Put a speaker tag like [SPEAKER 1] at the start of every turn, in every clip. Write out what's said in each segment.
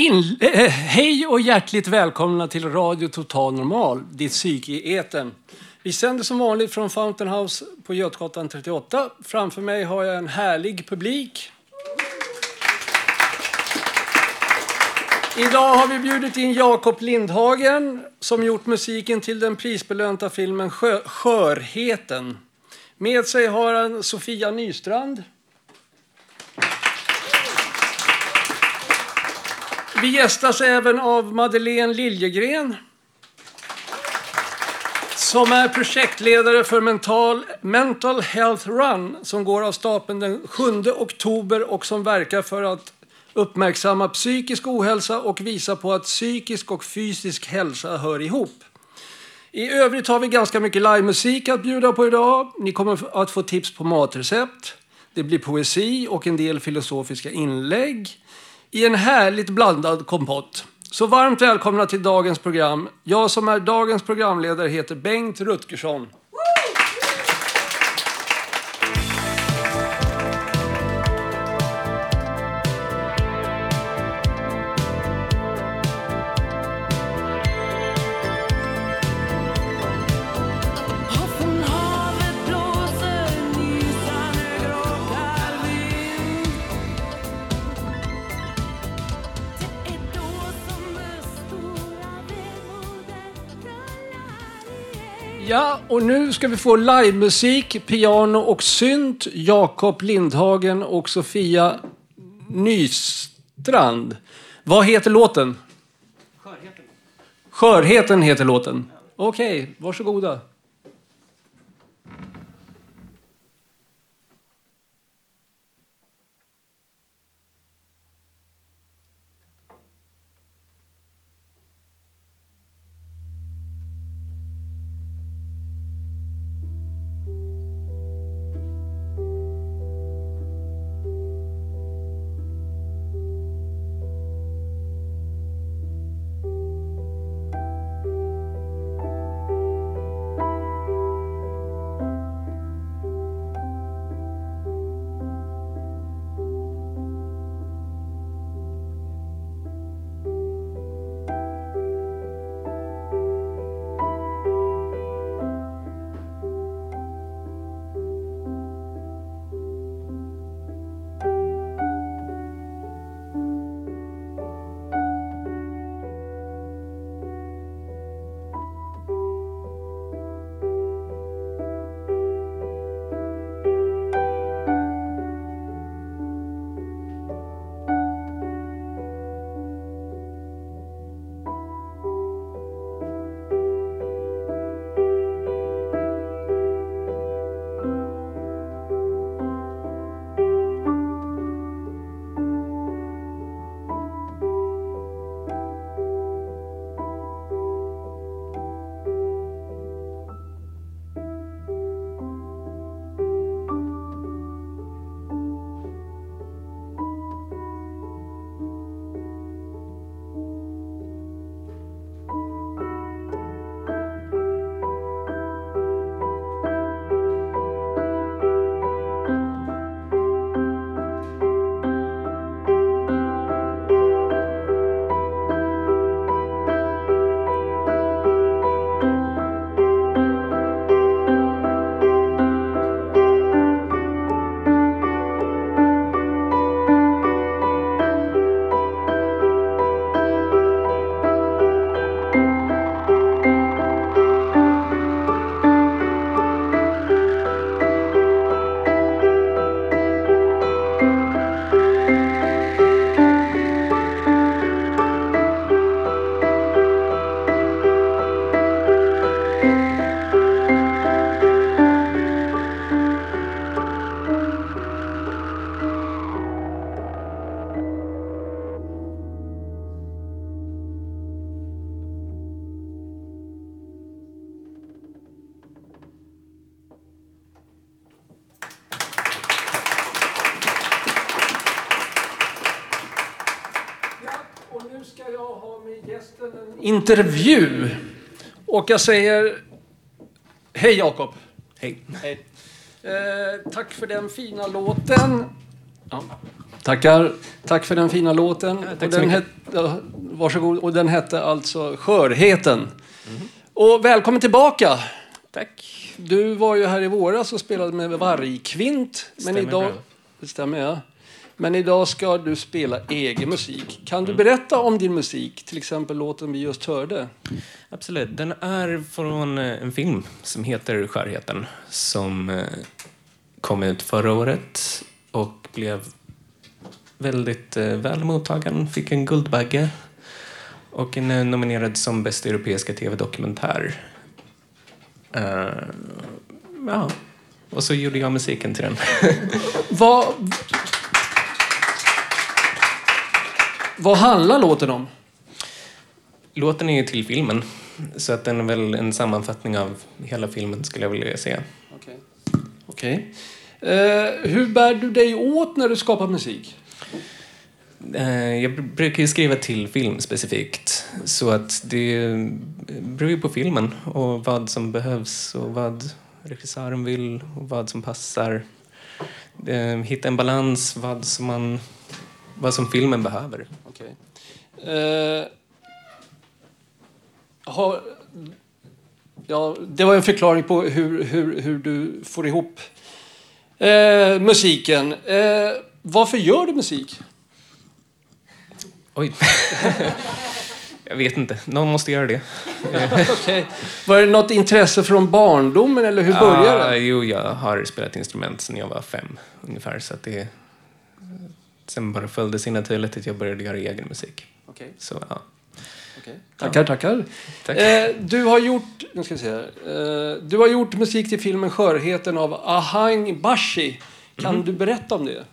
[SPEAKER 1] In, eh, eh, hej och hjärtligt välkomna till Radio Total Normal, ditt psyke i etern. Vi sänder som vanligt från Fountain House på Götgatan 38. Framför mig har jag en härlig publik. Idag har vi bjudit in Jakob Lindhagen som gjort musiken till den prisbelönta filmen Skö Skörheten. Med sig har han Sofia Nystrand. Vi gästas även av Madeleine Liljegren som är projektledare för Mental, Mental Health Run som går av stapeln den 7 oktober och som verkar för att uppmärksamma psykisk ohälsa och visa på att psykisk och fysisk hälsa hör ihop. I övrigt har vi ganska mycket livemusik att bjuda på idag. Ni kommer att få tips på matrecept. Det blir poesi och en del filosofiska inlägg i en härligt blandad kompott. Så varmt välkomna till dagens program. Jag som är dagens programledare heter Bengt Rutgersson. Och nu ska vi få livemusik, piano och synt. Jakob Lindhagen och Sofia Nystrand. Vad heter låten? Skörheten. Skörheten heter låten. Okej, varsågoda. Intervju. Och jag säger hej Jakob.
[SPEAKER 2] Hej.
[SPEAKER 1] Hej. Eh, tack för den fina låten. Ja. Tackar. Tack för den fina låten.
[SPEAKER 2] tack
[SPEAKER 1] och den het, ja, varsågod. Och den hette alltså Skörheten. Och välkommen tillbaka.
[SPEAKER 2] Tack.
[SPEAKER 1] Du var ju här i våras och spelade med Vargkvint. Men
[SPEAKER 2] Stämmer
[SPEAKER 1] idag,
[SPEAKER 2] bra.
[SPEAKER 1] det stämmer ja. Men idag ska du spela egen musik. Kan du berätta om din musik? Till exempel låten vi just hörde.
[SPEAKER 2] Absolut. Den är från eh, en film som heter Skörheten som eh, kom ut förra året och blev väldigt eh, väl mottagen. Fick en Guldbagge och är nu nominerad som bästa europeiska tv-dokumentär. Eh, ja, och så gjorde jag musiken till den.
[SPEAKER 1] Vad, vad handlar låten om?
[SPEAKER 2] Låten är ju till filmen, så att den är väl en sammanfattning av hela filmen skulle jag vilja säga.
[SPEAKER 1] Okej. Okej. Eh, hur bär du dig åt när du skapar musik?
[SPEAKER 2] Eh, Jag br- brukar ju skriva till film specifikt. Så att det beror ju på filmen och vad som behövs och vad regissören vill och vad som passar. Eh, Hitta en balans, vad som, man, vad som filmen behöver.
[SPEAKER 1] Okej. Eh, har, ja, det var en förklaring på hur, hur, hur du får ihop eh, musiken. Eh, varför gör du musik?
[SPEAKER 2] Oj. jag vet inte. Någon måste göra det.
[SPEAKER 1] Okej. Var det något intresse från barndomen eller hur började
[SPEAKER 2] Ah,
[SPEAKER 1] det?
[SPEAKER 2] jo, jag har spelat instrument sedan jag var fem ungefär. Så det... Sen bara följde sig naturligt att jag började göra egen musik.
[SPEAKER 1] Okej.
[SPEAKER 2] Så ja.
[SPEAKER 1] Tackar, tackar.
[SPEAKER 2] Tack.
[SPEAKER 1] Eh, du, har gjort, nu ska vi se, eh, du har gjort musik till filmen Skörheten av Ahang Bashi. Kan
[SPEAKER 2] Mhm.
[SPEAKER 1] du berätta om det?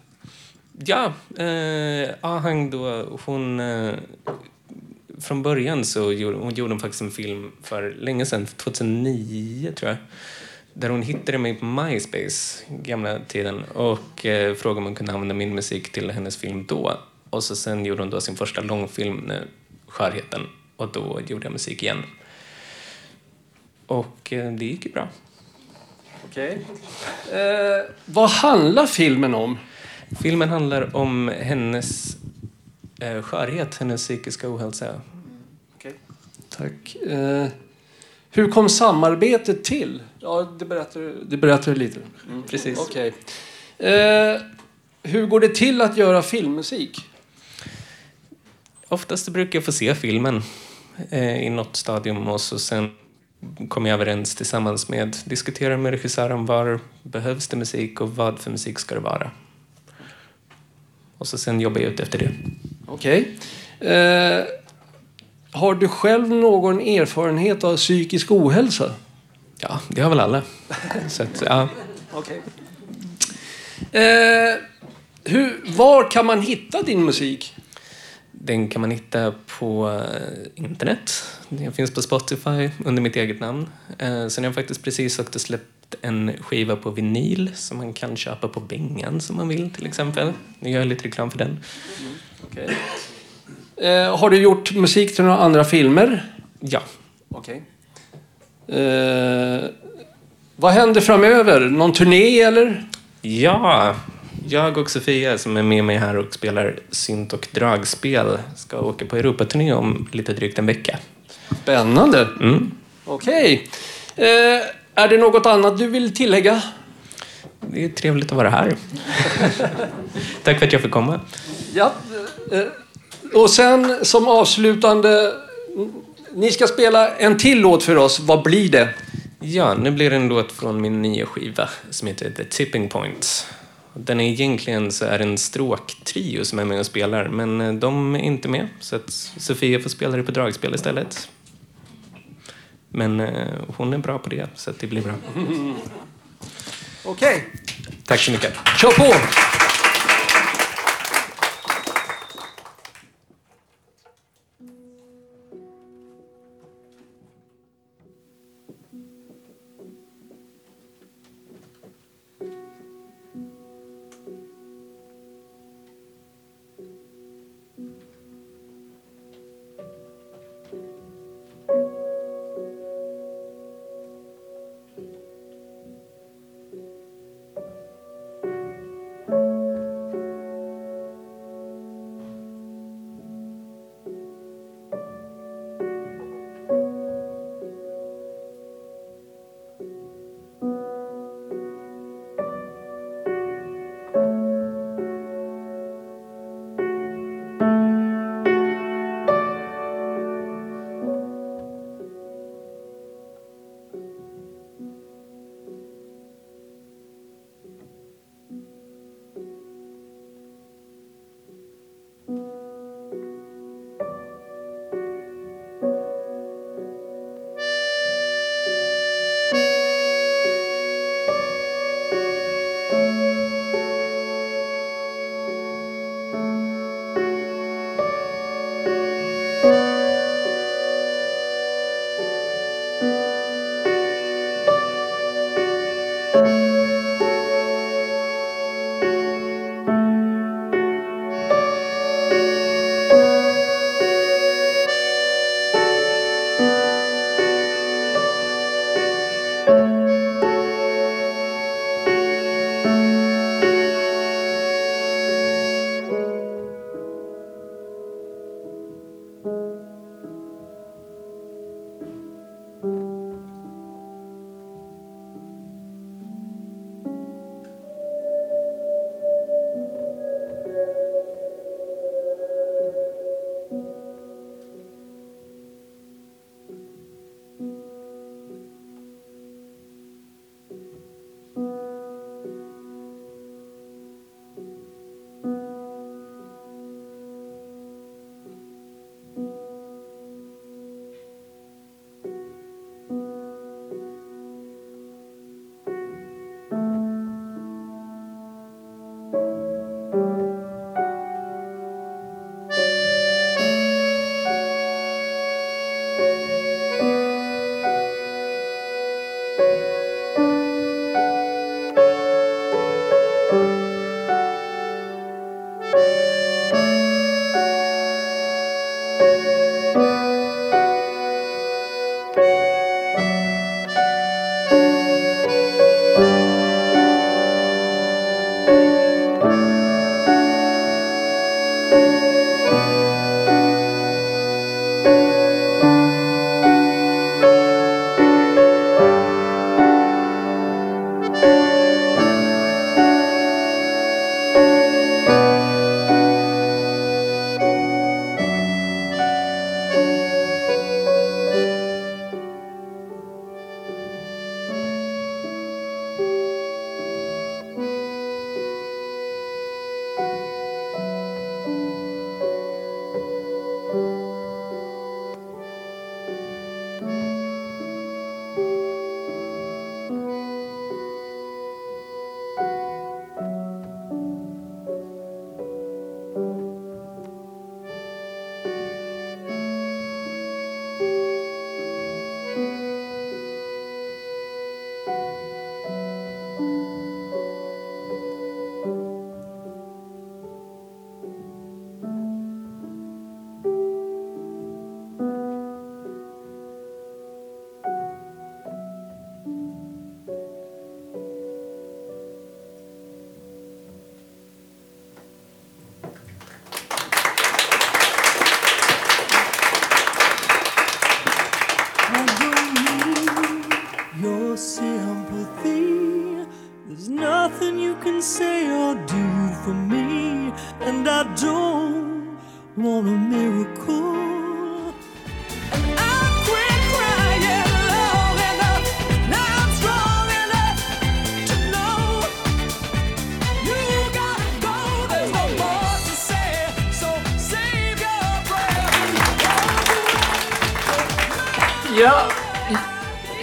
[SPEAKER 2] Ja, eh, Ahang då, hon... Eh, från början så gjorde hon, gjorde faktiskt en film för länge sedan, 2009 tror jag. Där hon hittade mig på MySpace, gamla tiden, och eh, frågade om hon kunde använda min musik till hennes film då. Och så sen gjorde hon då sin första långfilm, Skörheten, och då gjorde jag musik igen. Och eh, det gick ju bra.
[SPEAKER 1] Okej. Eh, vad handlar filmen om?
[SPEAKER 2] Filmen handlar om hennes eh, skörhet, hennes psykiska ohälsa.
[SPEAKER 1] Tack. Eh, hur kom samarbetet till? Ja, det berättar, du- det berättar du lite.
[SPEAKER 2] Precis.
[SPEAKER 1] Okej. Eh, hur går det till att göra filmmusik?
[SPEAKER 2] Oftast brukar jag få se filmen eh, i något stadium och så sen kommer jag överens tillsammans med, diskuterar med regissören var behövs det musik och vad för musik ska det vara. Och så sen jobbar jag ut efter det.
[SPEAKER 1] Okej. Eh, har du själv någon erfarenhet av psykisk ohälsa?
[SPEAKER 2] Ja, det har väl alla. Så att, ja.
[SPEAKER 1] Okej. Eh, hur, var kan man hitta din musik?
[SPEAKER 2] Den kan man hitta på eh, internet. Den finns på Spotify under mitt eget namn. Eh, Sen har jag faktiskt precis också släppt en skiva på vinyl som man kan köpa på Bengan som man vill till exempel. Nu gör jag lite reklam för den.
[SPEAKER 1] Eh, har du gjort musik till några andra filmer?
[SPEAKER 2] Ja,
[SPEAKER 1] Okej. Eh, vad händer framöver? Någon turné eller?
[SPEAKER 2] Ja, jag och Sofia som är med mig här och spelar synt och dragspel ska åka på Europaturné om lite drygt en vecka.
[SPEAKER 1] Spännande.
[SPEAKER 2] Mm.
[SPEAKER 1] Okej. Eh, är det något annat du vill tillägga?
[SPEAKER 2] Det är trevligt att vara här. Tack för att jag fick komma.
[SPEAKER 1] Ja. Eh, och sen som avslutande. Ni ska spela en till låt för oss. Vad blir det?
[SPEAKER 2] Ja, nu blir det en låt från min nya skiva som heter The Tipping Point. Den är egentligen så är en stråktrio som är med och spelar, men eh, de är inte med. Så att Sofia får spela det på dragspel istället. Men eh, hon är bra på det, så att det blir bra.
[SPEAKER 1] Okej.
[SPEAKER 2] Tack så mycket.
[SPEAKER 1] Kör på!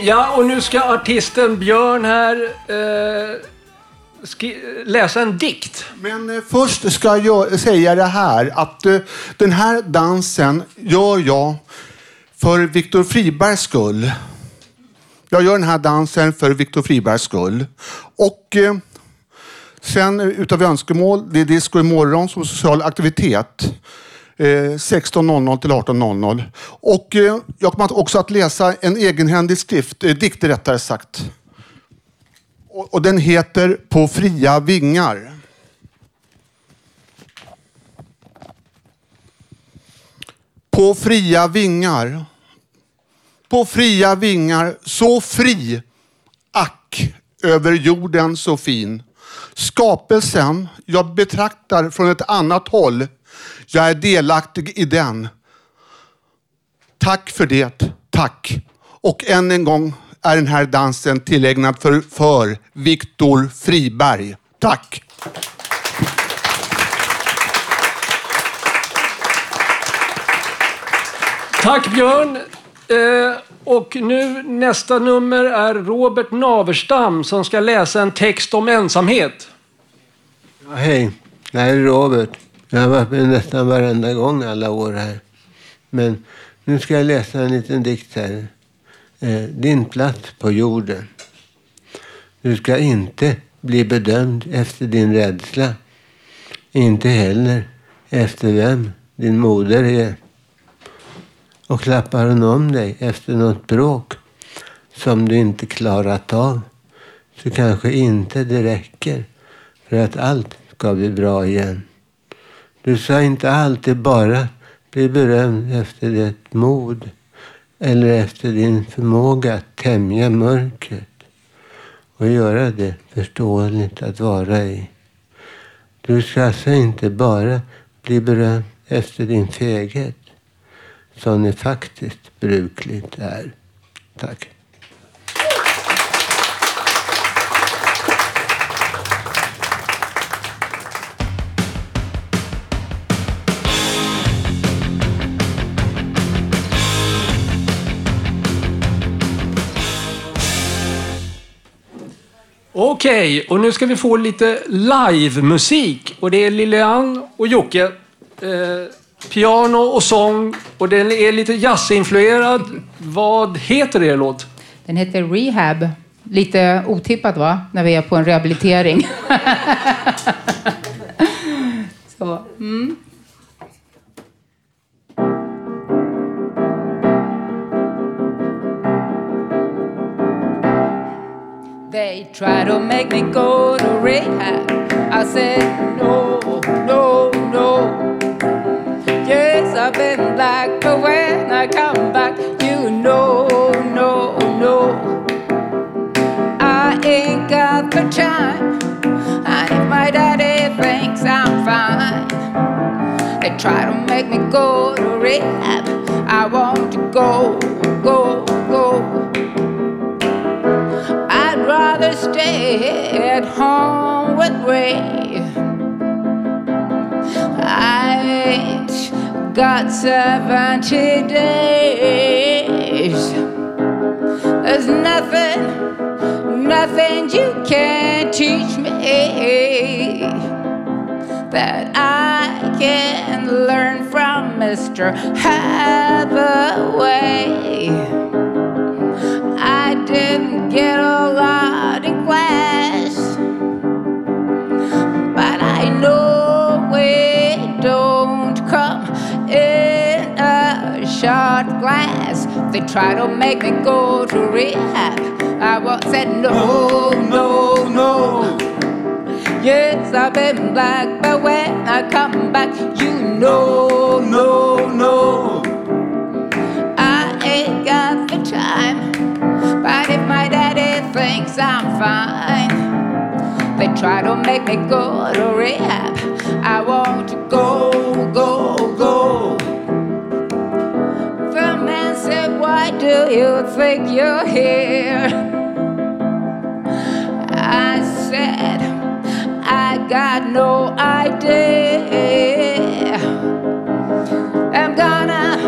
[SPEAKER 1] Ja, och nu ska artisten Björn här eh, läsa en dikt.
[SPEAKER 3] Men eh, först ska jag säga det här att eh, den här dansen gör jag för Viktor Fribergs skull. Jag gör den här dansen för Viktor Fribergs skull. Och eh, sen eh, utav önskemål, det är disco imorgon som social aktivitet. Eh, 16.00 till 18.00. Och eh, jag kommer också att läsa en egenhändig skrift, eh, dikt rättare sagt. Och, och den heter På fria vingar. På fria vingar. På fria vingar, så fri, ack, över jorden så fin. Skapelsen jag betraktar från ett annat håll. Jag är delaktig i den. Tack för det, tack. Och än en gång är den här dansen tillägnad för, för Viktor Friberg. Tack!
[SPEAKER 1] Tack Björn. Eh, och nu nästa nummer är Robert Naverstam som ska läsa en text om ensamhet.
[SPEAKER 4] Ja, hej, det här är Robert. Jag har varit med nästan varenda gång alla år här. Men nu ska jag läsa en liten dikt här. Eh, din plats på jorden. Du ska inte bli bedömd efter din rädsla. Inte heller efter vem din moder är. Och klappar hon om dig efter något bråk som du inte klarat av så kanske inte det räcker för att allt ska bli bra igen. Du ska inte alltid bara bli berömd efter ditt mod eller efter din förmåga att tämja mörkret och göra det förståeligt att vara i. Du ska alltså inte bara bli berömd efter din feghet som det faktiskt brukligt är. Tack.
[SPEAKER 1] Okej, och nu ska vi få lite livemusik. Och det är Lilian och Jocke. Eh, piano och sång. Och den är lite jazzinfluerad. Vad heter er låt?
[SPEAKER 5] Den heter Rehab. Lite otippat va? När vi är på en rehabilitering. Så. Mm. They try to make me go to rehab. I said, no, no, no. Yes, I've been black, but when I come back, you know, no, no. I ain't got the time. And if my daddy thinks I'm fine, they try to make me go to rehab. I want to go, go, at home with Ray. I got 70 days. There's nothing, nothing you can teach me that I can learn from Mr. Hathaway. I didn't get a lot short glass. They try to make me go to rehab. I wa- said no, no, no. Yes, I've been black, but when I come back, you know, no, no. I ain't got the time. But if my daddy thinks I'm fine, they try to make me go to rehab. I want to go, you think you're here? I said, I got no idea. I'm gonna,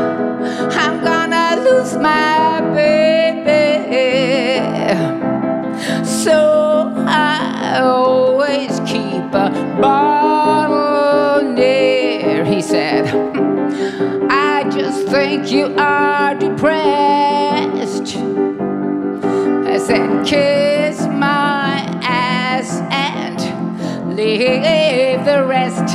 [SPEAKER 5] I'm gonna lose my baby. So I always keep a bottle near. He said, I just think you are kiss my ass and leave the rest.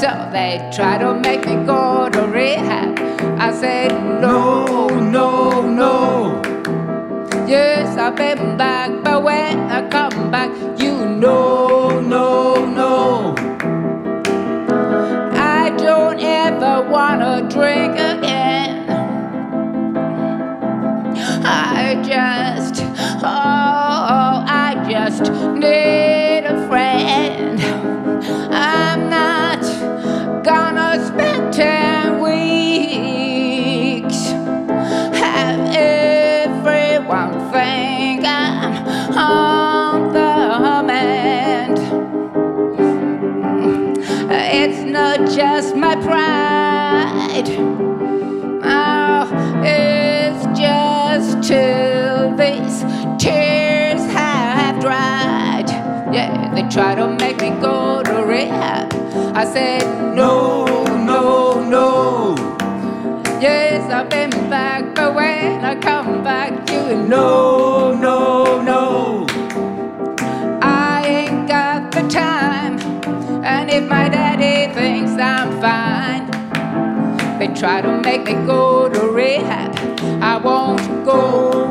[SPEAKER 5] So they try to make me go to rehab. I said, no, no, no. Yes, I've been back, but when I come back, you know, no, no. I don't ever wanna drink again. I just, I just need a friend. I'm not gonna spend ten weeks. Have everyone think I'm on the mend. Mm-hmm. It's not just my pride. Oh, it's just till these tears they try to make me go to rehab. I said, no, no, no. Yes, I've been back, but when I come back, you know, no, no. I ain't got the time. And if my daddy thinks I'm fine, they try to make me go to rehab. I won't go,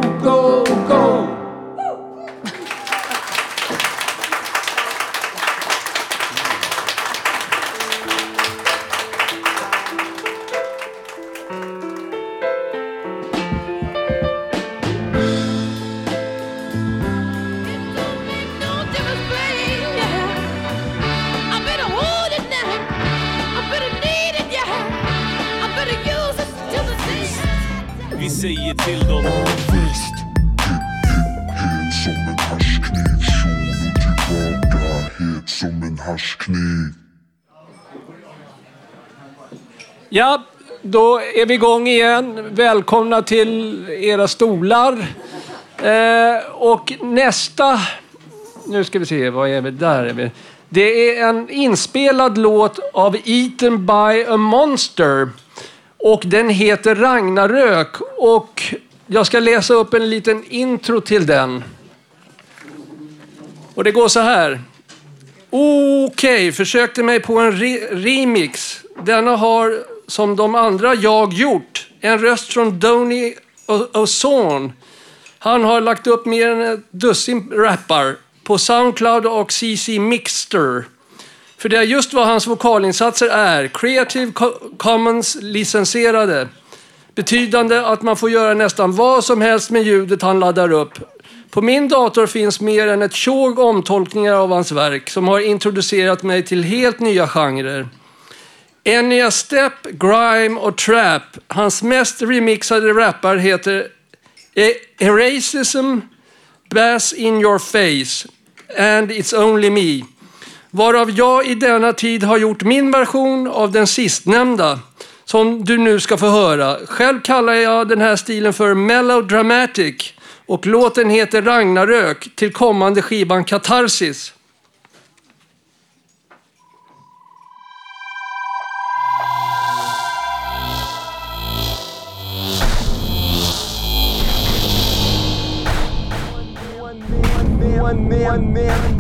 [SPEAKER 1] då är vi igång igen. Välkomna till era stolar. Eh, och nästa... Nu ska vi se, vad är vi? Där är vi. Det är en inspelad låt av Eaten by a Monster. Och den heter Ragnarök. Och jag ska läsa upp en liten intro till den. Och det går så här. Okej, försökte mig på en re- remix. Denna har, som de andra, jag gjort. En röst från Donny O- Ozone. Han har lagt upp mer än ett dussin rappar på Soundcloud och CC Mixter. För det är just vad hans vokalinsatser är. Creative Commons licensierade. Betydande att man får göra nästan vad som helst med ljudet han laddar upp. På min dator finns mer än ett tjog omtolkningar av hans verk som har introducerat mig till helt nya genrer. Enya Step, Grime och Trap. Hans mest remixade rappar heter E- Eracism, Bass in your face and It's only me. Varav jag i denna tid har gjort min version av den sistnämnda, som du nu ska få höra. Själv kallar jag den här stilen för Melodramatic och låten heter Ragnarök till kommande skivan Katarsis.
[SPEAKER 6] One man.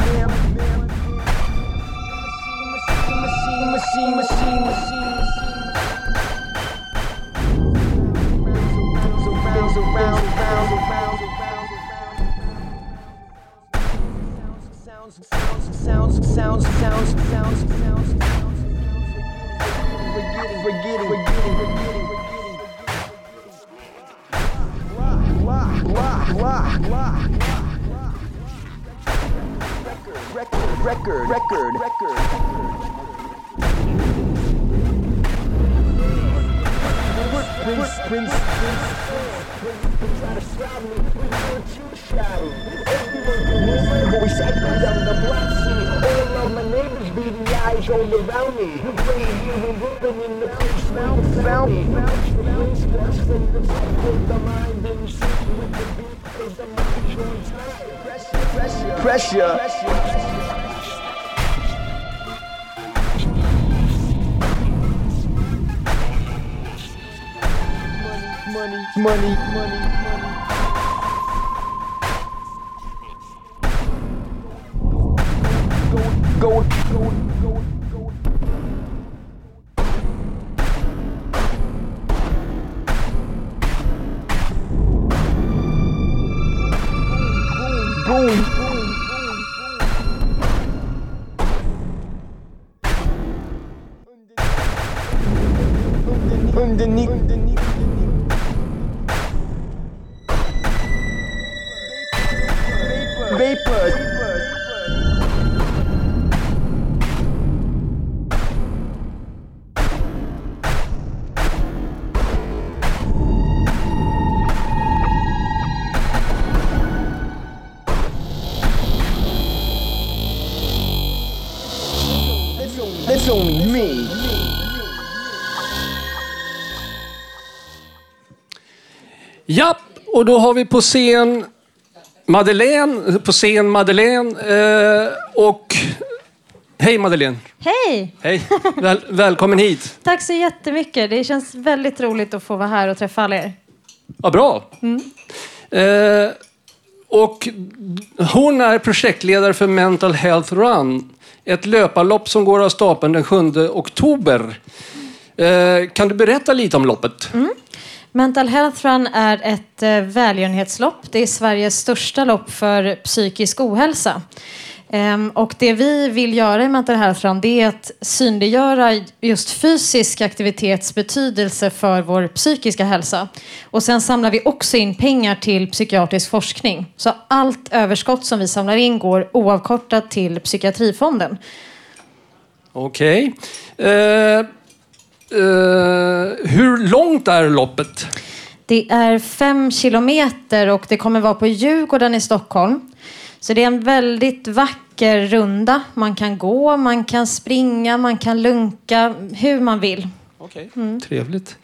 [SPEAKER 6] Machine, machine, machine, machine. Around, around, around, sounds, sounds, sounds, sounds, sounds, sounds, sounds. We're getting, we're getting, we're getting, we're getting, we're getting. Rock, rock, rock, rock, rock. record, record, record. Prince, Prince, Prince, Prince, Pressure, pressure, pressure. pressure. money, money, money, money. Going, going, going, going. Boom!
[SPEAKER 1] Och då har vi på scen Madeleine, på scen Madeleine eh, och... Hej Madeleine!
[SPEAKER 7] Hej!
[SPEAKER 1] Hej! Väl, välkommen hit!
[SPEAKER 7] Tack så jättemycket. Det känns väldigt roligt att få vara här och träffa alla er.
[SPEAKER 1] Vad bra!
[SPEAKER 7] Mm.
[SPEAKER 1] Eh, och hon är projektledare för Mental Health Run. Ett löparlopp som går av stapeln den 7 oktober. Eh, kan du berätta lite om loppet?
[SPEAKER 7] Mental Health Run är ett eh, välgörenhetslopp. Det är Sveriges största lopp för psykisk ohälsa. Ehm, och det vi vill göra i Mental Health Run det är att synliggöra just fysisk aktivitets betydelse för vår psykiska hälsa. Och sen samlar vi också in pengar till psykiatrisk forskning. Så allt överskott som vi samlar in går oavkortat till psykiatrifonden.
[SPEAKER 1] Okej. Eh, eh, hur långt är loppet?
[SPEAKER 7] Det är fem kilometer och det kommer vara på Djurgården i Stockholm. Så det är en väldigt vacker runda. Man kan gå, man kan springa, man kan lunka, hur man vill.
[SPEAKER 1] Okej, trevligt.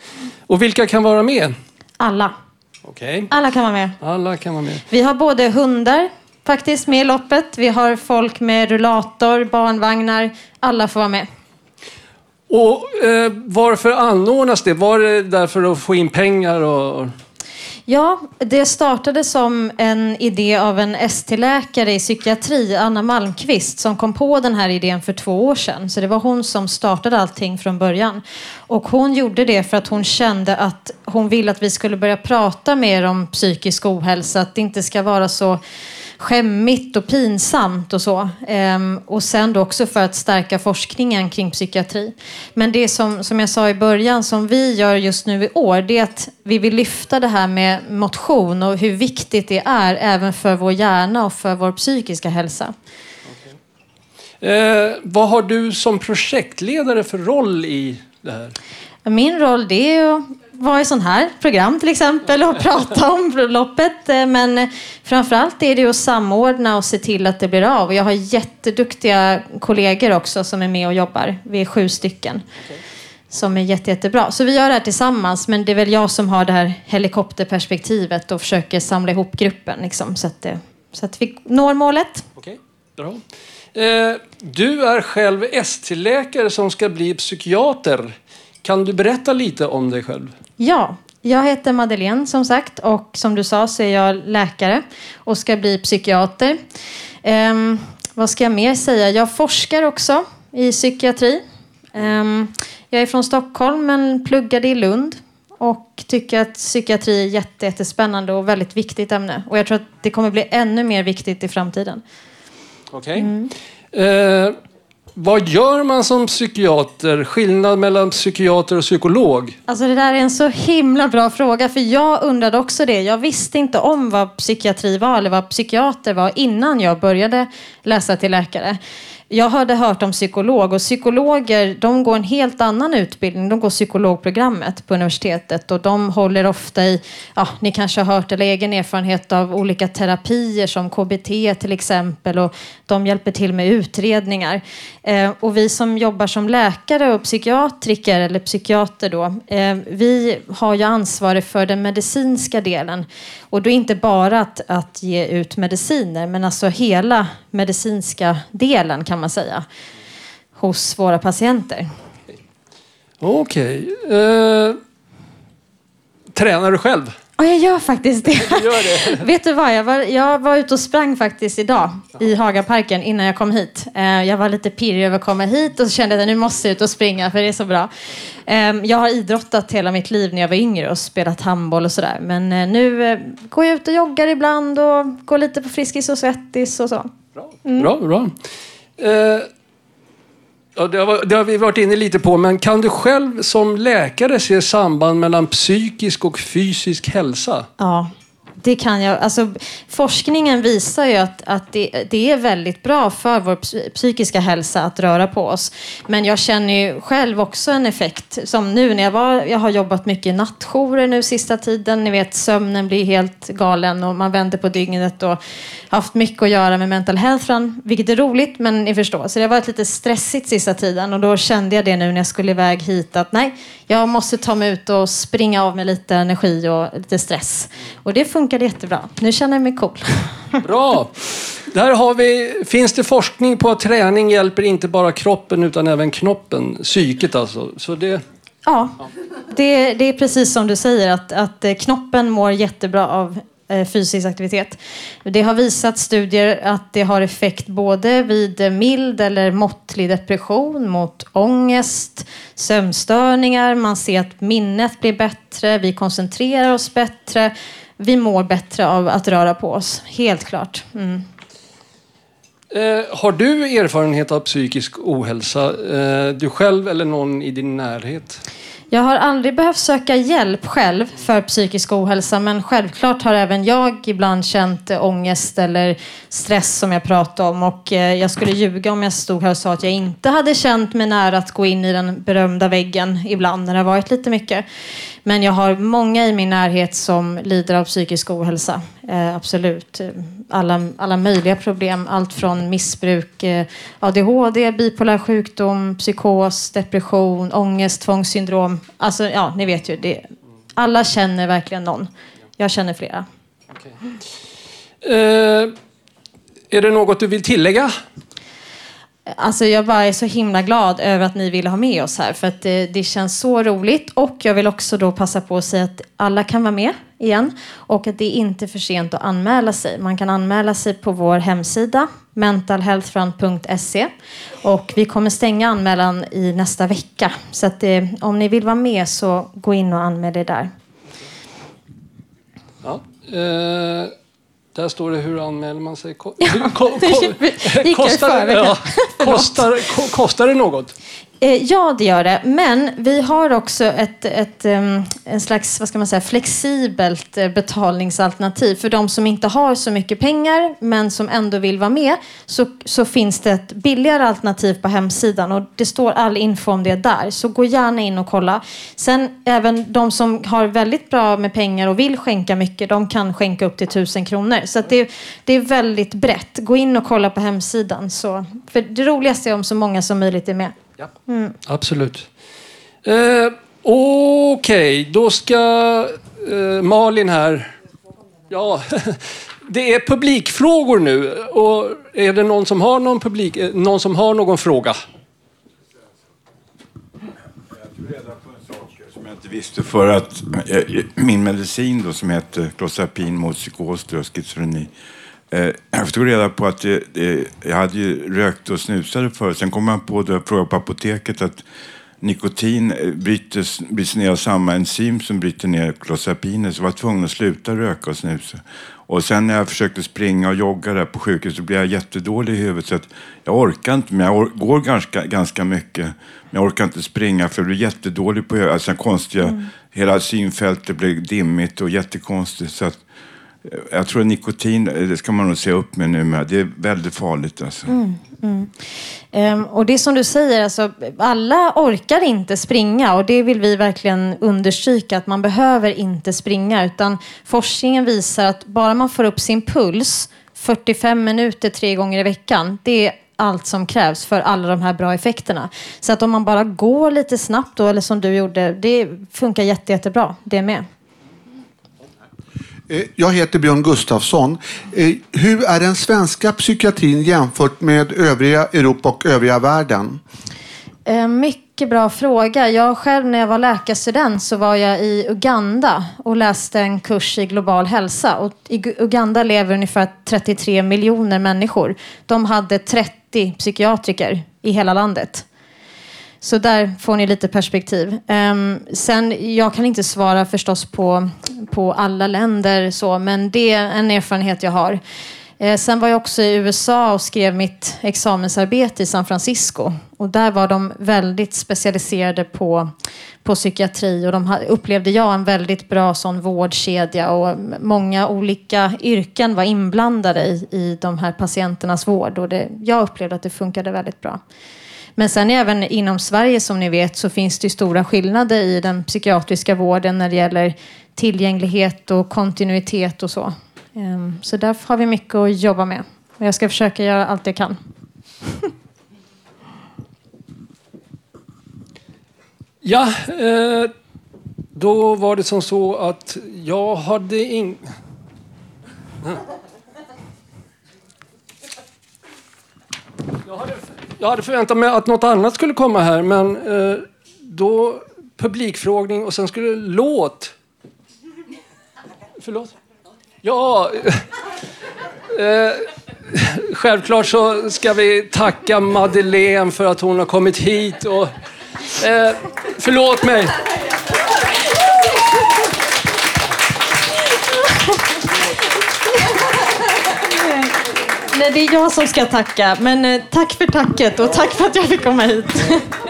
[SPEAKER 1] Och vilka kan vara med?
[SPEAKER 7] Alla.
[SPEAKER 1] Okej.
[SPEAKER 7] Alla kan vara med.
[SPEAKER 1] Alla kan vara med.
[SPEAKER 7] Vi har både hundar faktiskt med i loppet. Vi har folk med rullator, barnvagnar. Alla får vara med.
[SPEAKER 1] Och eh, varför anordnas det? Var det därför att få in pengar? Och...
[SPEAKER 7] Ja, det startade som en idé av en ST-läkare i psykiatri, Anna Malmqvist, som kom på den här idén för två år sedan. Så det var hon som startade allting från början. Och hon gjorde det för att hon kände att hon ville att vi skulle börja prata mer om psykisk ohälsa, att det inte ska vara så skämmigt och pinsamt och så. Ehm, och sen då också för att stärka forskningen kring psykiatri. Men det som, som jag sa i början, som vi gör just nu i år, det är att vi vill lyfta det här med motion och hur viktigt det är även för vår hjärna och för vår psykiska hälsa.
[SPEAKER 1] Eh, vad har du som projektledare för roll i det här?
[SPEAKER 7] Min roll det är att vara i sån här program till exempel och prata om loppet. Eh, Men framförallt är det att samordna och se till att det blir av. Och jag har jätteduktiga kollegor också som är med och jobbar. Vi är sju stycken. Som är jätte, jättebra. Så vi gör det här tillsammans. Men det är väl jag som har det här helikopterperspektivet och försöker samla ihop gruppen. Liksom, så, att det, så att vi når målet.
[SPEAKER 1] Bra. Eh, du är själv ST-läkare som ska bli psykiater. Kan du berätta lite om dig själv?
[SPEAKER 7] Ja, jag heter Madeleine som sagt och som du sa så är jag läkare och ska bli psykiater. Ehm, vad ska jag mer säga? Jag forskar också i psykiatri. Ehm, jag är från Stockholm men pluggade i Lund och tycker att psykiatri är jätte, jättespännande och väldigt viktigt ämne. Och jag tror att det kommer bli ännu mer viktigt i framtiden.
[SPEAKER 1] Okej.
[SPEAKER 7] Mm.
[SPEAKER 1] Eh, vad gör man som psykiater? Skillnad mellan psykiater och psykolog?
[SPEAKER 7] Alltså det där är en så himla bra fråga för jag undrade också det. Jag visste inte om vad psykiatri var eller vad psykiater var innan jag började läsa till läkare. Jag hade hört om psykolog och psykologer de går en helt annan utbildning. De går psykologprogrammet på universitetet och de håller ofta i, ja, ni kanske har hört eller egen erfarenhet av olika terapier som KBT till exempel och de hjälper till med utredningar. Eh, och vi som jobbar som läkare och psykiatriker eller psykiater då, eh, vi har ju ansvaret för den medicinska delen. Och då inte bara att, att ge ut mediciner, men alltså hela medicinska delen kan man säga hos våra patienter.
[SPEAKER 1] Okej. Eh, tränar du själv?
[SPEAKER 7] Ja, jag gör faktiskt det.
[SPEAKER 1] Du gör det?
[SPEAKER 7] Vet du vad? Jag var, jag var ute och sprang faktiskt idag i Hagaparken innan jag kom hit. Eh, jag var lite pirrig över att komma hit och kände att nu måste jag ut och springa för det är så bra. Eh, jag har idrottat hela mitt liv när jag var yngre och spelat handboll och sådär. Men eh, nu går jag ut och joggar ibland och går lite på Friskis och Svettis och så. Mm.
[SPEAKER 1] Bra, bra. Eh, ja, det, har, det har vi varit inne lite på, men kan du själv som läkare se samband mellan psykisk och fysisk hälsa?
[SPEAKER 7] Ja, det kan jag. Alltså, forskningen visar ju att, att det, det är väldigt bra för vår psykiska hälsa att röra på oss. Men jag känner ju själv också en effekt. Som nu när jag var, jag har jobbat mycket i nattjourer nu sista tiden. Ni vet sömnen blir helt galen och man vänder på dygnet och haft mycket att göra med mental health, vilket är roligt men ni förstår. Så det har varit lite stressigt sista tiden och då kände jag det nu när jag skulle iväg hit att nej, jag måste ta mig ut och springa av med lite energi och lite stress. Och det funkade jättebra. Nu känner jag mig cool.
[SPEAKER 1] Bra! Där har vi, finns det forskning på att träning hjälper inte bara kroppen utan även knoppen, psyket alltså. Så det,
[SPEAKER 7] Ja, det, det är precis som du säger att, att eh, knoppen mår jättebra av eh, fysisk aktivitet. Det har visat studier att det har effekt både vid eh, mild eller måttlig depression, mot ångest, sömnstörningar, man ser att minnet blir bättre, vi koncentrerar oss bättre, vi mår bättre av att röra på oss, helt klart. Mm.
[SPEAKER 1] eh, har du erfarenhet av psykisk ohälsa? Eh, du själv eller någon i din närhet?
[SPEAKER 7] Jag har aldrig behövt söka hjälp själv för psykisk ohälsa men självklart har även jag ibland känt ångest eller stress som jag pratade om och eh, jag skulle ljuga om jag stod här och sa att jag inte hade känt mig nära att gå in i den berömda väggen ibland när det har varit lite mycket. Men jag har många i min närhet som lider av psykisk ohälsa. Eh, absolut. Alla, alla möjliga problem. Allt från missbruk, eh, ADHD, bipolär sjukdom, psykos, depression, ångest, tvångssyndrom. Alltså, ja, ni vet ju. Det, alla känner verkligen någon. Jag känner flera.
[SPEAKER 1] Eh, är det något du vill tillägga?
[SPEAKER 7] Alltså jag bara är så himla glad över att ni ville ha med oss här för att det, det känns så roligt och jag vill också då passa på att säga att alla kan vara med igen och att det är inte för sent att anmäla sig. Man kan anmäla sig på vår hemsida mentalhealthfront.se och vi kommer stänga anmälan i nästa vecka så att det, om ni vill vara med så gå in och anmäl er där.
[SPEAKER 1] Ja. Eh, där står det hur anmäler man sig. Ko- ko- ko- ja, kostar det något?
[SPEAKER 7] Eh, Ja, det gör det. Men vi har också ett, ett, en slags vad ska man säga, flexibelt eh, betalningsalternativ. För de som inte har så mycket pengar men som ändå vill vara med så, så finns det ett billigare alternativ på hemsidan och det står all info om det där. Så gå gärna in och kolla. Sen även de som har väldigt bra med pengar och vill skänka mycket, de kan skänka upp till tusen kronor. Så att det, det är väldigt brett. Gå in och kolla på hemsidan. Så, för det roligaste är om så många som möjligt är med. Mm.
[SPEAKER 1] Absolut. Eh, Okej, då ska eh, Malin här. Ja, det är publikfrågor nu. Och är det någon som har någon, publik, eh, någon, som har någon fråga?
[SPEAKER 8] som jag inte visste för att eh, min medicin då som heter Clozapin mot psykos och schizofreni. Eh, jag tog reda på att det, jag hade ju rökt och snusade förut. Sen kom man på det och frågade på apoteket att nikotin eh, brytes, bryts ner av samma enzym som bryter ner Clozapiner. Så jag var tvungen att sluta röka och snusa. Och sen när jag försökte springa och jogga där på sjukhuset så blev jag jättedålig i huvudet. Så jag orkar inte, men jag går ganska, ganska mycket. Men jag orkar inte springa för jag blir jättedålig på huvudet. Alltså konstiga,
[SPEAKER 7] Mm.
[SPEAKER 8] hela synfältet blir dimmigt och jättekonstigt. Så att, eh, jag tror nikotin, det ska man nog se upp med nu med. Det är väldigt farligt alltså.
[SPEAKER 7] Mm, mm. Ehm, och det som du säger, alltså, alla orkar inte springa och det vill vi verkligen understryka att man behöver inte springa utan forskningen visar att bara man får upp sin puls 45 minuter tre gånger i veckan, det är allt som krävs för alla de här bra effekterna. Så att om man bara går lite snabbt då, eller som du gjorde, det funkar jätte, jättebra det med.
[SPEAKER 3] Eh, jag heter Björn Gustafsson. Eh, hur är den svenska psykiatrin jämfört med övriga Europa och övriga världen?
[SPEAKER 7] Eh, mycket bra fråga. Jag själv när jag var läkarstudent så var jag i Uganda och läste en kurs i global hälsa. Och I Uganda lever ungefär 33 miljoner människor. De hade 30 psykiatriker i hela landet. Så där får ni lite perspektiv. Ehm, sen, jag kan inte svara förstås på, på alla länder, så, men det är en erfarenhet jag har. Eh, sen var jag också i USA och skrev mitt examensarbete i San Francisco. Och där var de väldigt specialiserade på, på psykiatri och de upplevde jag en väldigt bra sån vårdkedja och många olika yrken var inblandade i, i de här patienternas vård. Och det, jag upplevde att det funkade väldigt bra. Men sen även inom Sverige som ni vet så finns det stora skillnader i den psykiatriska vården när det gäller tillgänglighet och kontinuitet och så. Ehm, så där har vi mycket att jobba med. Och jag ska försöka göra allt jag kan.
[SPEAKER 1] Ja, eh, då var det som så att jag hade ing... Jag hade, jag hade förväntat mig att något annat skulle komma här, men eh, då publikfrågning och sen skulle låt. Förlåt? Ja, eh, självklart så ska vi tacka Madeleine för att hon har kommit hit. Och, eh, förlåt mig.
[SPEAKER 7] Nej, det är jag som ska tacka. Men eh, tack för tacket och tack för att jag fick komma hit.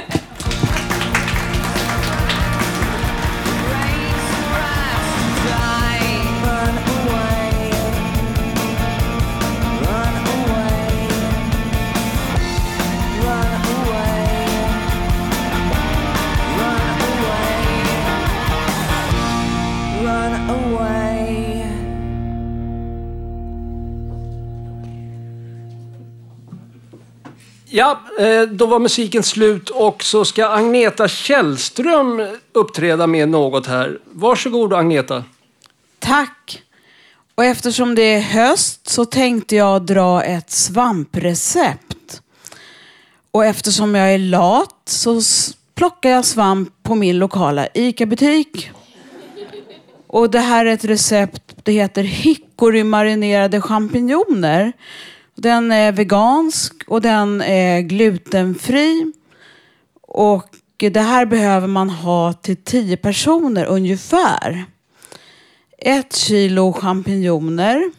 [SPEAKER 1] Ja, eh, då var musiken slut och så ska Agneta Källström uppträda med något här. Varsågod Agneta.
[SPEAKER 9] Tack! Och eftersom det är höst så tänkte jag dra ett svamprecept. Och eftersom jag är lat så plockar jag svamp på min lokala ICA-butik. Och det här är ett recept, det heter hickory-marinerade champinjoner. Den är vegansk och den är glutenfri. Och det här behöver man ha till tio personer ungefär. Ett kilo champinjoner.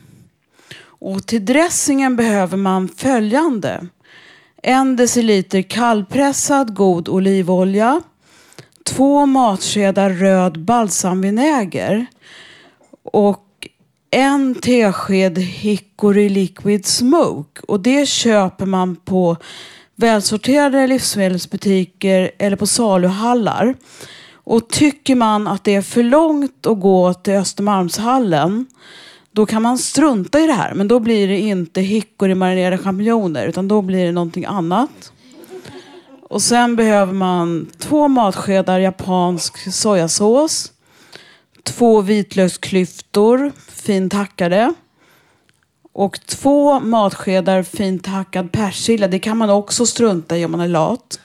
[SPEAKER 9] Och till dressingen behöver man följande. En deciliter kallpressad god olivolja. Två matskedar röd balsamvinäger. Och en tesked Hickory Liquid Smoke. Och det köper man på välsorterade livsmedelsbutiker eller på saluhallar. Och tycker man att det är för långt att gå till Östermalmshallen då kan man strunta i det här. Men då blir det inte hickory marinerade champinjoner utan då blir det någonting annat. Och sen behöver man två matskedar japansk sojasås. Två vitlöksklyftor, fint hackade. Och två matskedar fint hackad persilja. Det kan man också strunta i om man är lat.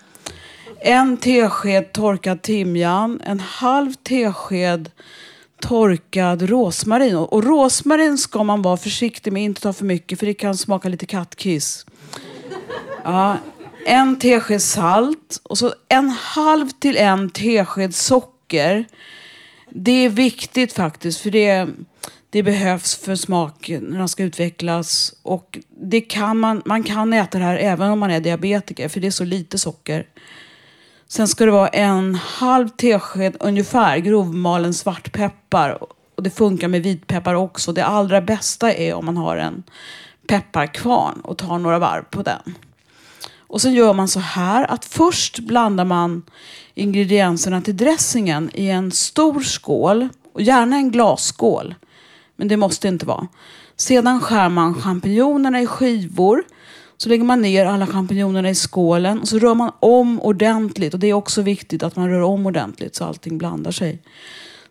[SPEAKER 9] En tesked torkad timjan. En halv tesked torkad rosmarin. Och och rosmarin ska man vara försiktig med, inte ta för mycket för det kan smaka lite kattkiss. Ja, en tesked salt och så en halv till en tesked socker. Det är viktigt faktiskt för det, det behövs för smakerna ska utvecklas. Och det kan man, man kan äta det här även om man är diabetiker för det är så lite socker. Sen ska det vara en halv tesked ungefär grovmalen svartpeppar. Och det funkar med vitpeppar också. Det allra bästa är om man har en pepparkvarn och tar några varv på den. Och sen gör man så här att först blandar man ingredienserna till dressingen i en stor skål. Och gärna en glasskål. Men det måste inte vara. Sedan skär man champinjonerna i skivor. Så lägger man ner alla champinjonerna i skålen och så rör man om ordentligt. Och det är också viktigt att man rör om ordentligt så allting blandar sig.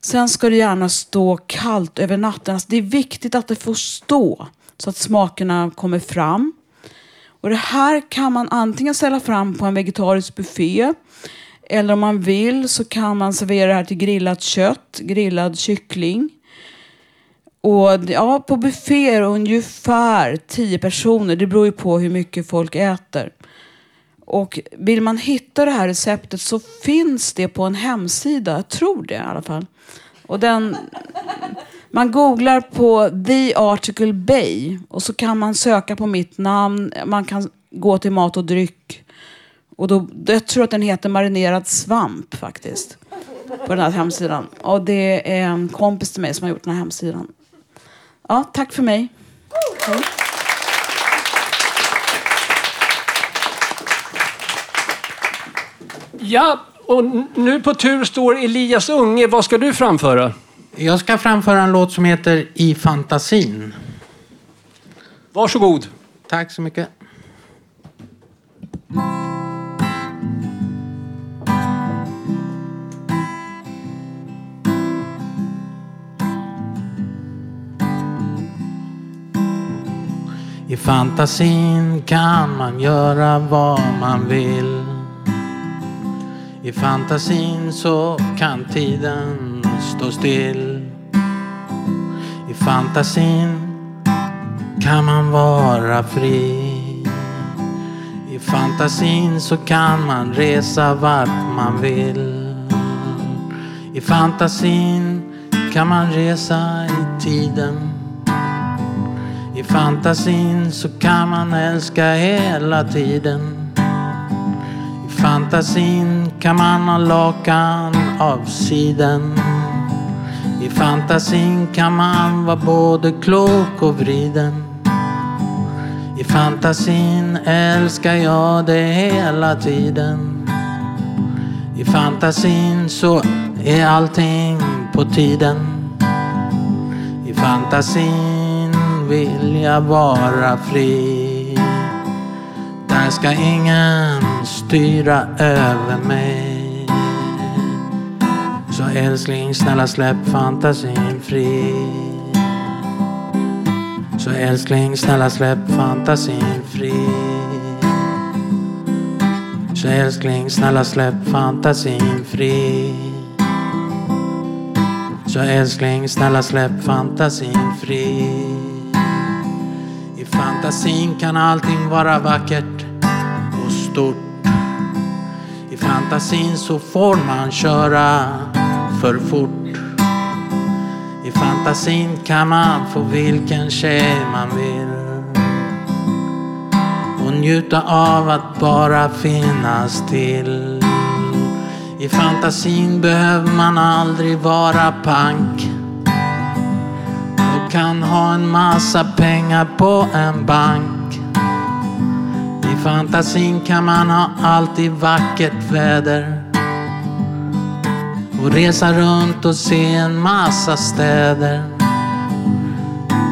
[SPEAKER 9] Sen ska det gärna stå kallt över natten. Alltså det är viktigt att det får stå så att smakerna kommer fram. Och det här kan man antingen ställa fram på en vegetarisk buffé. Eller om man vill så kan man servera det här till grillat kött, grillad kyckling. Och ja, på bufféer ungefär tio personer. Det beror ju på hur mycket folk äter. Och vill man hitta det här receptet så finns det på en hemsida. Jag tror det i alla fall. Och den, man googlar på The Article Bay och så kan man söka på mitt namn. Man kan gå till mat och dryck. Och då, jag tror att den heter Marinerad svamp faktiskt. På den här hemsidan. Och det är en kompis till mig som har gjort den här hemsidan. Ja, tack för mig. Hej.
[SPEAKER 1] Ja, och nu på tur står Elias Unge. Vad ska du framföra?
[SPEAKER 10] Jag ska framföra en låt som heter I fantasin.
[SPEAKER 1] Varsågod.
[SPEAKER 10] Tack så mycket. I fantasin kan man göra vad man vill. I fantasin så kan tiden stå still. I fantasin kan man vara fri. I fantasin så kan man resa vart man vill. I fantasin kan man resa i tiden. I fantasin så kan man älska hela tiden. I fantasin kan man ha lakan av siden. I fantasin kan man vara både klok och vriden. I fantasin älskar jag det hela tiden. I fantasin så är allting på tiden. I fantasin vill jag vara fri. Där ska ingen styra över mig. Så älskling, snälla släpp fantasin fri. Så älskling, snälla släpp fantasin fri. Så älskling, snälla släpp fantasin fri. Så älskling, snälla släpp fantasin fri. I fantasin kan allting vara vackert och stort. I fantasin så får man köra för fort. I fantasin kan man få vilken tjej man vill. Och njuta av att bara finnas till. I fantasin behöver man aldrig vara pank. Kan ha en massa pengar på en bank. I fantasin kan man ha alltid vackert väder. Och resa runt och se en massa städer.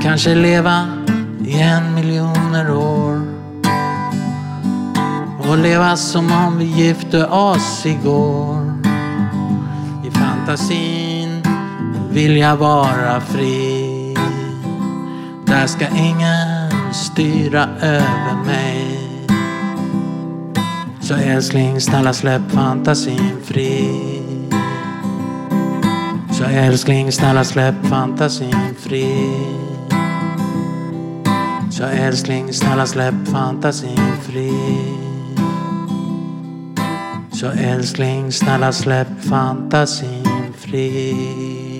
[SPEAKER 10] Kanske leva i en miljoner år. Och leva som om vi gifte oss igår. I fantasin vill jag vara fri. Här ska ingen styra över mig. Så älskling, snälla släpp fantasin fri. Så älskling, snälla släpp fantasin fri. Så älskling, snälla släpp fantasin fri. Så älskling, snälla släpp fantasin fri.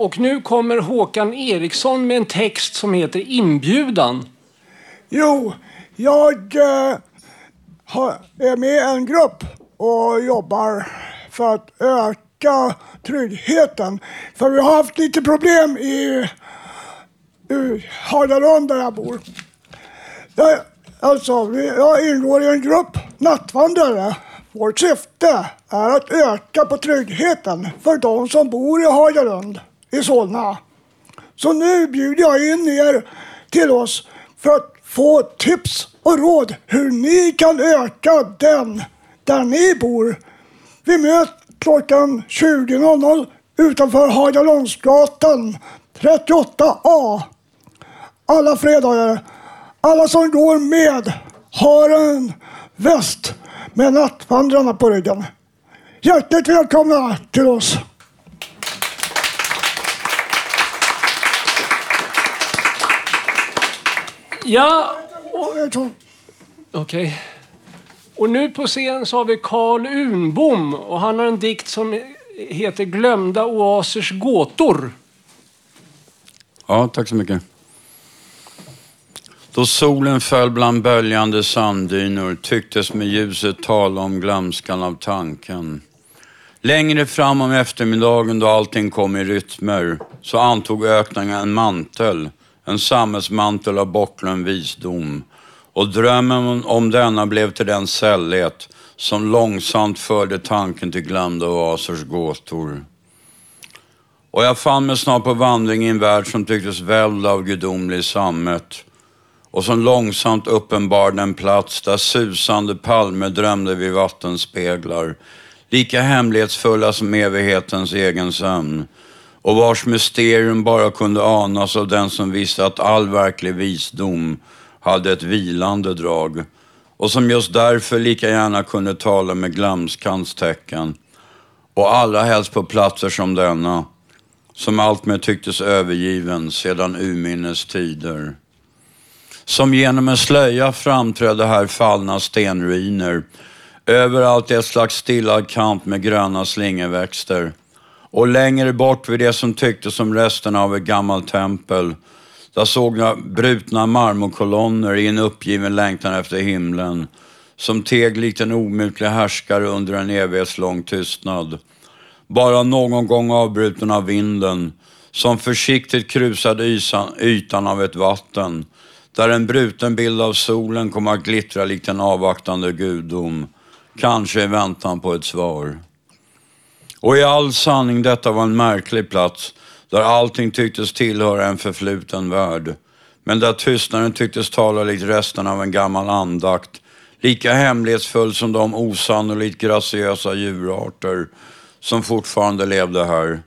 [SPEAKER 1] Och nu kommer Håkan Eriksson med en text som heter Inbjudan.
[SPEAKER 11] Jo, jag eh, har, är med i en grupp och jobbar för att öka tryggheten. För vi har haft lite problem i, i Hagalund där jag bor. Jag, alltså, jag ingår i en grupp nattvandrare. Vårt syfte är att öka på tryggheten för de som bor i Hagalund i Solna. Så nu bjuder jag in er till oss för att få tips och råd hur ni kan öka den där ni bor. Vi möts klockan 20.00 utanför Hagalundsgatan 38A. Alla fredagar. Alla som går med har en väst med nattvandrarna på ryggen. Hjärtligt välkomna till oss.
[SPEAKER 1] Ja, okej. Och nu på scen så har vi Karl Unbom och han har en dikt som heter Glömda oasers gåtor.
[SPEAKER 12] Ja, tack så mycket. Då solen föll bland böljande sanddynor tycktes med ljuset tala om glömskan av tanken. Längre fram om eftermiddagen då allting kom i rytmer så antog öknen en mantel, en sammetsmantel av bortglömd visdom. Och drömmen om denna blev till den sällhet som långsamt förde tanken till glömda oasers gåtor. Och jag fann mig snart på vandring i en värld som tycktes välld av gudomlig sammet och som långsamt uppenbarade en plats där susande palmer drömde vid vattenspeglar, lika hemlighetsfulla som evighetens egen sömn och vars mysterium bara kunde anas av den som visste att all verklig visdom hade ett vilande drag och som just därför lika gärna kunde tala med glömskans tecken. Och allra helst på platser som denna, som alltmer tycktes övergiven sedan urminnes tider. Som genom en slöja framträdde här fallna stenruiner. Överallt ett slags stillad kant med gröna slingerväxter. Och längre bort vid det som tycktes som resterna av ett gammalt tempel, där såg jag brutna marmorkolonner i en uppgiven längtan efter himlen, som teg likt en omutlig härskare under en evighetslång tystnad. Bara någon gång avbruten av vinden, som försiktigt krusade ysan, ytan av ett vatten, där en bruten bild av solen kom att glittra likt en avvaktande gudom. Kanske i väntan på ett svar. Och i all sanning, detta var en märklig plats där allting tycktes tillhöra en förfluten värld. Men där tystnaden tycktes tala likt resten av en gammal andakt. Lika hemlighetsfull som de osannolikt graciösa djurarter som fortfarande levde här.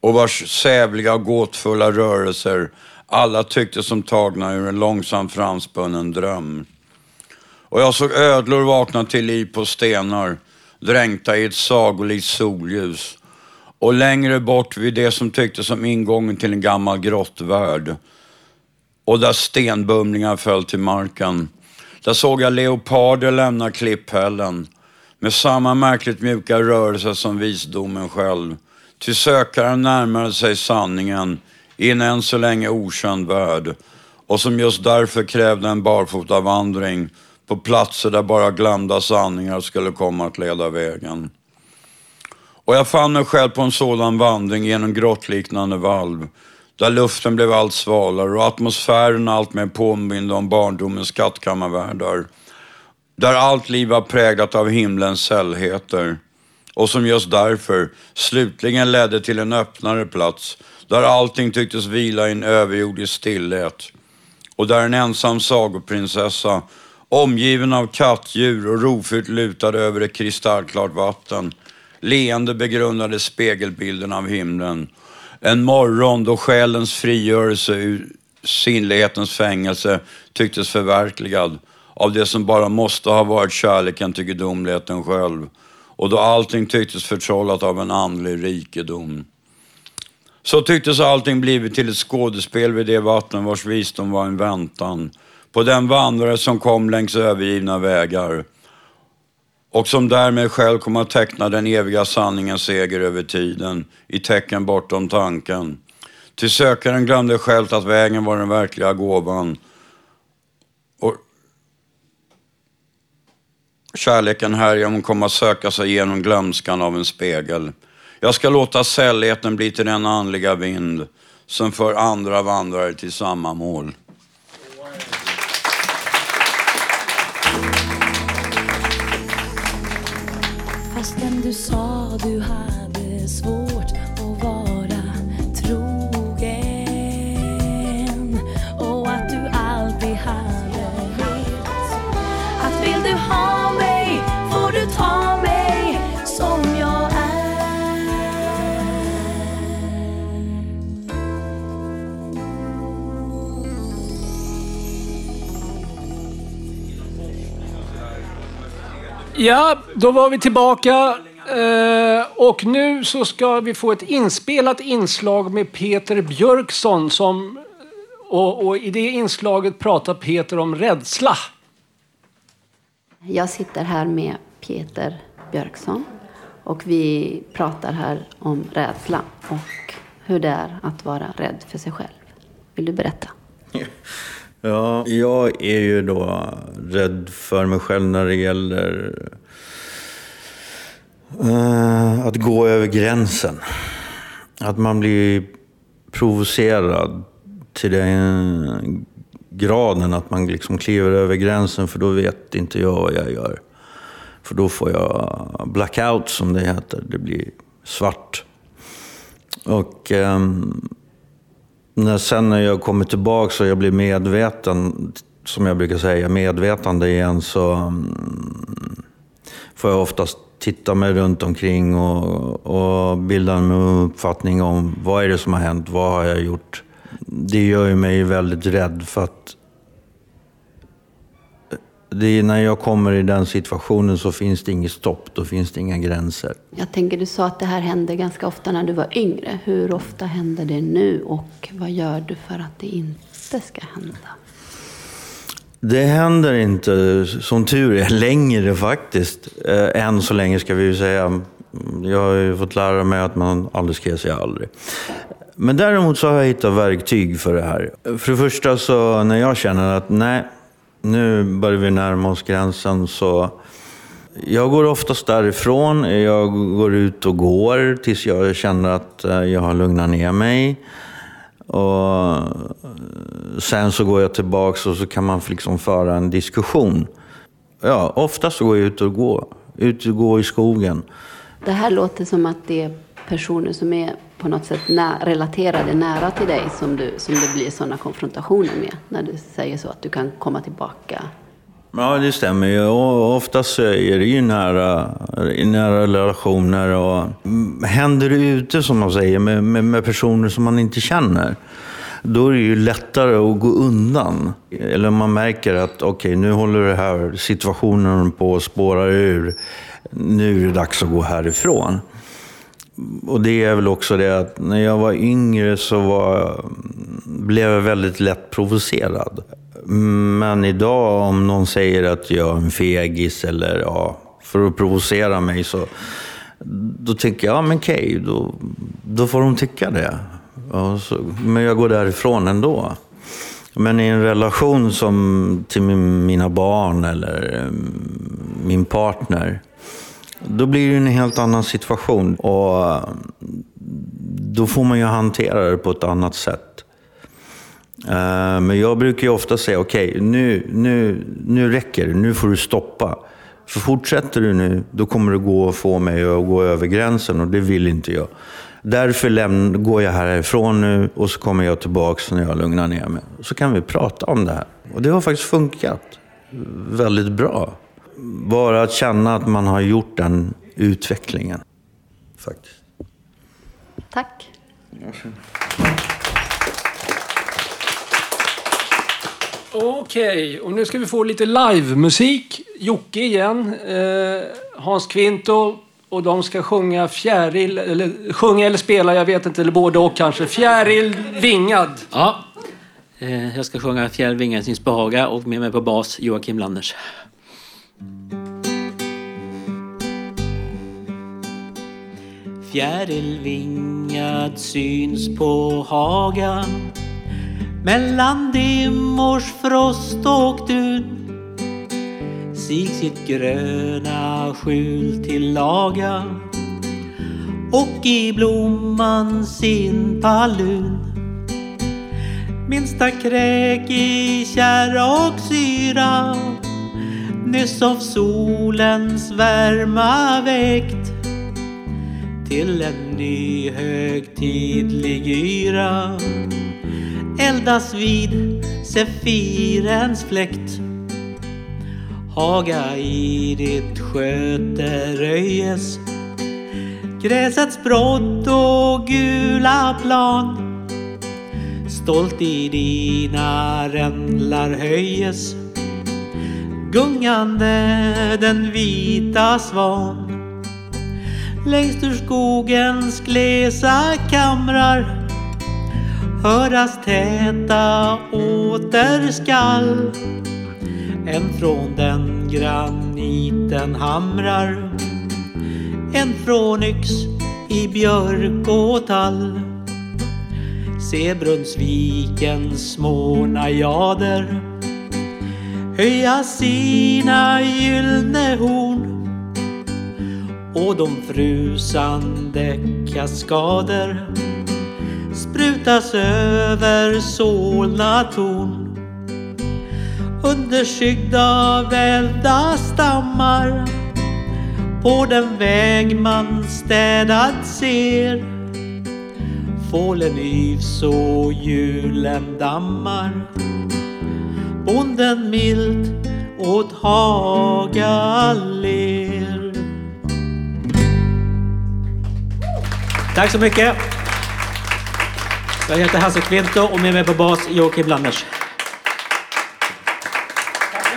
[SPEAKER 12] Och vars sävliga och gåtfulla rörelser alla tycktes som tagna ur en långsamt framspunnen dröm. Och jag såg ödlor vakna till liv på stenar, dränkta i ett sagolikt solljus. Och längre bort vid det som tycktes som ingången till en gammal grottvärld. Och där stenbumlingar föll till marken. Där såg jag leoparder lämna klipphällen. Med samma märkligt mjuka rörelse som visdomen själv. Till sökaren närmade sig sanningen i en än så länge okänd värld. Och som just därför krävde en barfotavandring på platser där bara glömda sanningar skulle komma att leda vägen. Och jag fann mig själv på en sådan vandring genom grottliknande valv, där luften blev allt svalare och atmosfären allt mer påminde om barndomens skattkammarvärldar. Där allt liv var präglat av himlens sällheter och som just därför slutligen ledde till en öppnare plats där allting tycktes vila i en överjordisk stillhet och där en ensam sagoprinsessa omgiven av kattdjur och rovfyllt lutade över ett kristallklart vatten leende begrundade spegelbilden av himlen. En morgon då själens frigörelse ur sinnlighetens fängelse tycktes förverkligad av det som bara måste ha varit kärleken till gudomligheten själv och då allting tycktes förtrollat av en andlig rikedom. Så tycktes allting blivit till ett skådespel vid det vatten vars visdom var en väntan på den vandrare som kom längs övergivna vägar och som därmed själv kom att teckna den eviga sanningens seger över tiden i tecken bortom tanken. Till sökaren glömde själv att vägen var den verkliga gåvan och kärleken härigenom kom att söka sig genom glömskan av en spegel. Jag ska låta sällheten bli till den andliga vind som för andra vandrare till samma mål.
[SPEAKER 13] Du sa du hade svårt att vara trogen och att du alltid hade rätt. Att vill du ha mig får du ta mig som jag är.
[SPEAKER 1] Ja, då var vi tillbaka. Eh, och nu så ska vi få ett inspelat inslag med Peter Björksson. Som, och, och i det inslaget pratar Peter om rädsla.
[SPEAKER 14] Jag sitter här med Peter Björksson och vi pratar här om rädsla och hur det är att vara rädd för sig själv. Vill du berätta?
[SPEAKER 15] Ja, jag är ju då rädd för mig själv när det gäller Eh, att gå över gränsen. Att man blir provocerad till den graden att man liksom kliver över gränsen för då vet inte jag vad jag gör. För då får jag blackout som det heter. Det blir svart. Och ehm, när, sen när jag kommer tillbaka och jag blir medveten, som jag brukar säga, medvetande igen, så um, får jag oftast titta mig runt omkring och, och bilda mig en uppfattning om vad är det som har hänt, vad har jag gjort. Det gör ju mig väldigt rädd för att det är när jag kommer i den situationen så finns det inget stopp, då finns det inga gränser.
[SPEAKER 14] Jag tänker, du sa att det här hände ganska ofta när du var yngre. Hur ofta händer det nu och vad gör du för att det inte ska hända?
[SPEAKER 15] Det händer inte, som tur är, längre faktiskt. Eh, än så länge ska vi ju säga. Jag har ju fått lära mig att man aldrig ska säga aldrig. Men däremot så har jag hittat verktyg för det här. För det första så när jag känner att nej, nu börjar vi närma oss gränsen så jag går oftast därifrån. Jag går ut och går tills jag känner att eh, jag har lugnat ner mig. Och eh, sen så går jag tillbaka och så kan man liksom föra en diskussion. Ja, oftast så går jag ut och går. Ut och går i skogen.
[SPEAKER 14] Det här låter som att det är personer som är på något sätt nä- relaterade nära till dig som, du, som det blir sådana konfrontationer med. När du säger så att du kan komma tillbaka.
[SPEAKER 15] Ja, det stämmer ju. Och oftast är det ju nära, i nära relationer. Och händer det ute, som man säger, med, med, med personer som man inte känner, då är det ju lättare att gå undan. Eller om man märker att okej, nu håller det här situationen på att spåra ur. Nu är det dags att gå härifrån. Och det är väl också det att när jag var yngre så var, blev jag väldigt lätt provocerad. Men idag om någon säger att jag är en fegis eller ja, för att provocera mig så då tänker jag, ja men okej, då, då får de tycka det. Så, men jag går därifrån ändå. Men i en relation som till min, mina barn eller mm, min partner, då blir det en helt annan situation. Och eh, då får man ju hantera det på ett annat sätt. Eh, men jag brukar ju ofta säga, okej, nu, nu, nu räcker det. Nu får du stoppa. För fortsätter du nu, då kommer det gå att få mig att gå över gränsen och det vill inte jag. Därför går jag härifrån nu och så kommer jag tillbaka när jag lugnar ner mig. Så kan vi prata om det här. Och det har faktiskt funkat väldigt bra. Bara att känna att man har gjort den utvecklingen. Faktiskt.
[SPEAKER 14] Tack.
[SPEAKER 1] Okej, och nu ska vi få lite livemusik. Jocke igen, eh, Hans Kvinto och de ska sjunga fjäril, eller sjunga eller spela, jag vet inte, eller både och kanske. Fjäril vingad.
[SPEAKER 16] Ja. Eh, Jag ska sjunga Fjällvingar syns behaga och med mig på bas Joakim Landers. Fjärilvingad syns på hagan mellan dimmors frost och dun sig sitt gröna skjul tillaga och i blomman sin palun minsta kräk i kärra och syra. Nyss av solens värma väckt till en ny högtidlig yra. Eldas vid Sefirens fläkt. Haga i ditt sköte röjes. Gräsets brott och gula plan. Stolt i dina rändlar höjes. Gungande den vita svan. Längst ur skogens glesa kamrar. Höras täta återskall En från den graniten hamrar. En från yx i björk och tall. Se Brunnsvikens små najader höja sina gyllne horn och de frusande kaskader sprutas över Solna torn. Underskyggd av välda stammar på den väg man städat ser. Fålen yvs och julen dammar. Bonden milt åt Haga ler. Tack så mycket. Jag heter Hasse Kvinto och med mig på bas Joakim Landers.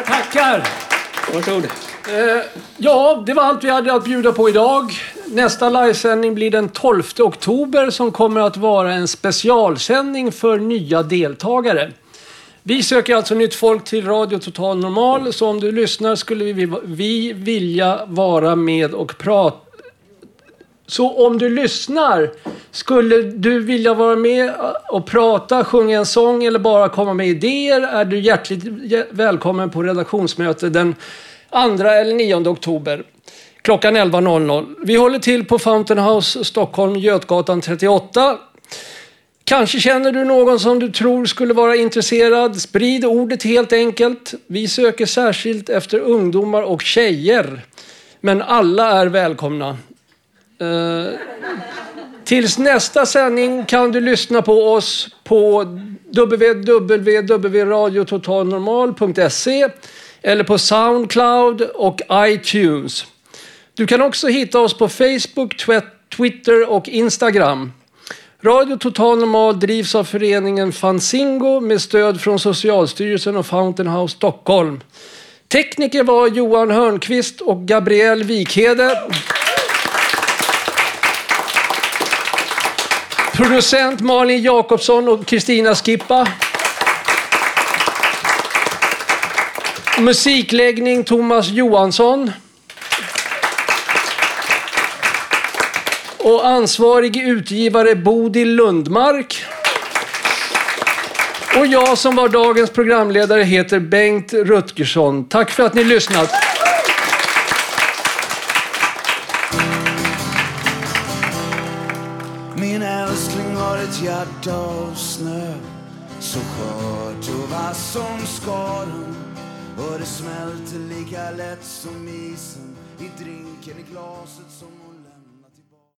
[SPEAKER 1] Tackar!
[SPEAKER 16] Varsågod.
[SPEAKER 1] Eh, ja, det var allt vi hade att bjuda på idag. Nästa livesändning blir den 12 oktober som kommer att vara en specialsändning för nya deltagare. Vi söker alltså nytt folk till Radio Total Normal, så om du lyssnar skulle vi, vi vilja vara med och prata så om du lyssnar, skulle du vilja vara med och prata, sjunga en sång eller bara komma med idéer är du hjärtligt välkommen på redaktionsmöte den 2 eller 9 oktober klockan 11.00. Vi håller till på Fountain House, Stockholm, Götgatan 38. Kanske känner du någon som du tror skulle vara intresserad. Sprid ordet helt enkelt. Vi söker särskilt efter ungdomar och tjejer. Men alla är välkomna. Eh, tills nästa sändning kan du lyssna på oss på www.radiototalnormal.se eller på Soundcloud och iTunes. Du kan också hitta oss på Facebook, Twitter och Instagram. Radio Total Normal drivs av föreningen Fanzingo med stöd från Socialstyrelsen och Fountain House Stockholm. Tekniker var Johan Hörnqvist och Gabriel Wikhede. Producent Malin Jakobsson och Kristina Skippa. Musikläggning Thomas Johansson. Och ansvarig utgivare Bodil Lundmark. Och jag som var dagens programledare heter Bengt Rutgersson. Tack för att ni lyssnat.
[SPEAKER 17] Ett av snö Så skört och vass som skaren. Och det smälter lika lätt som is.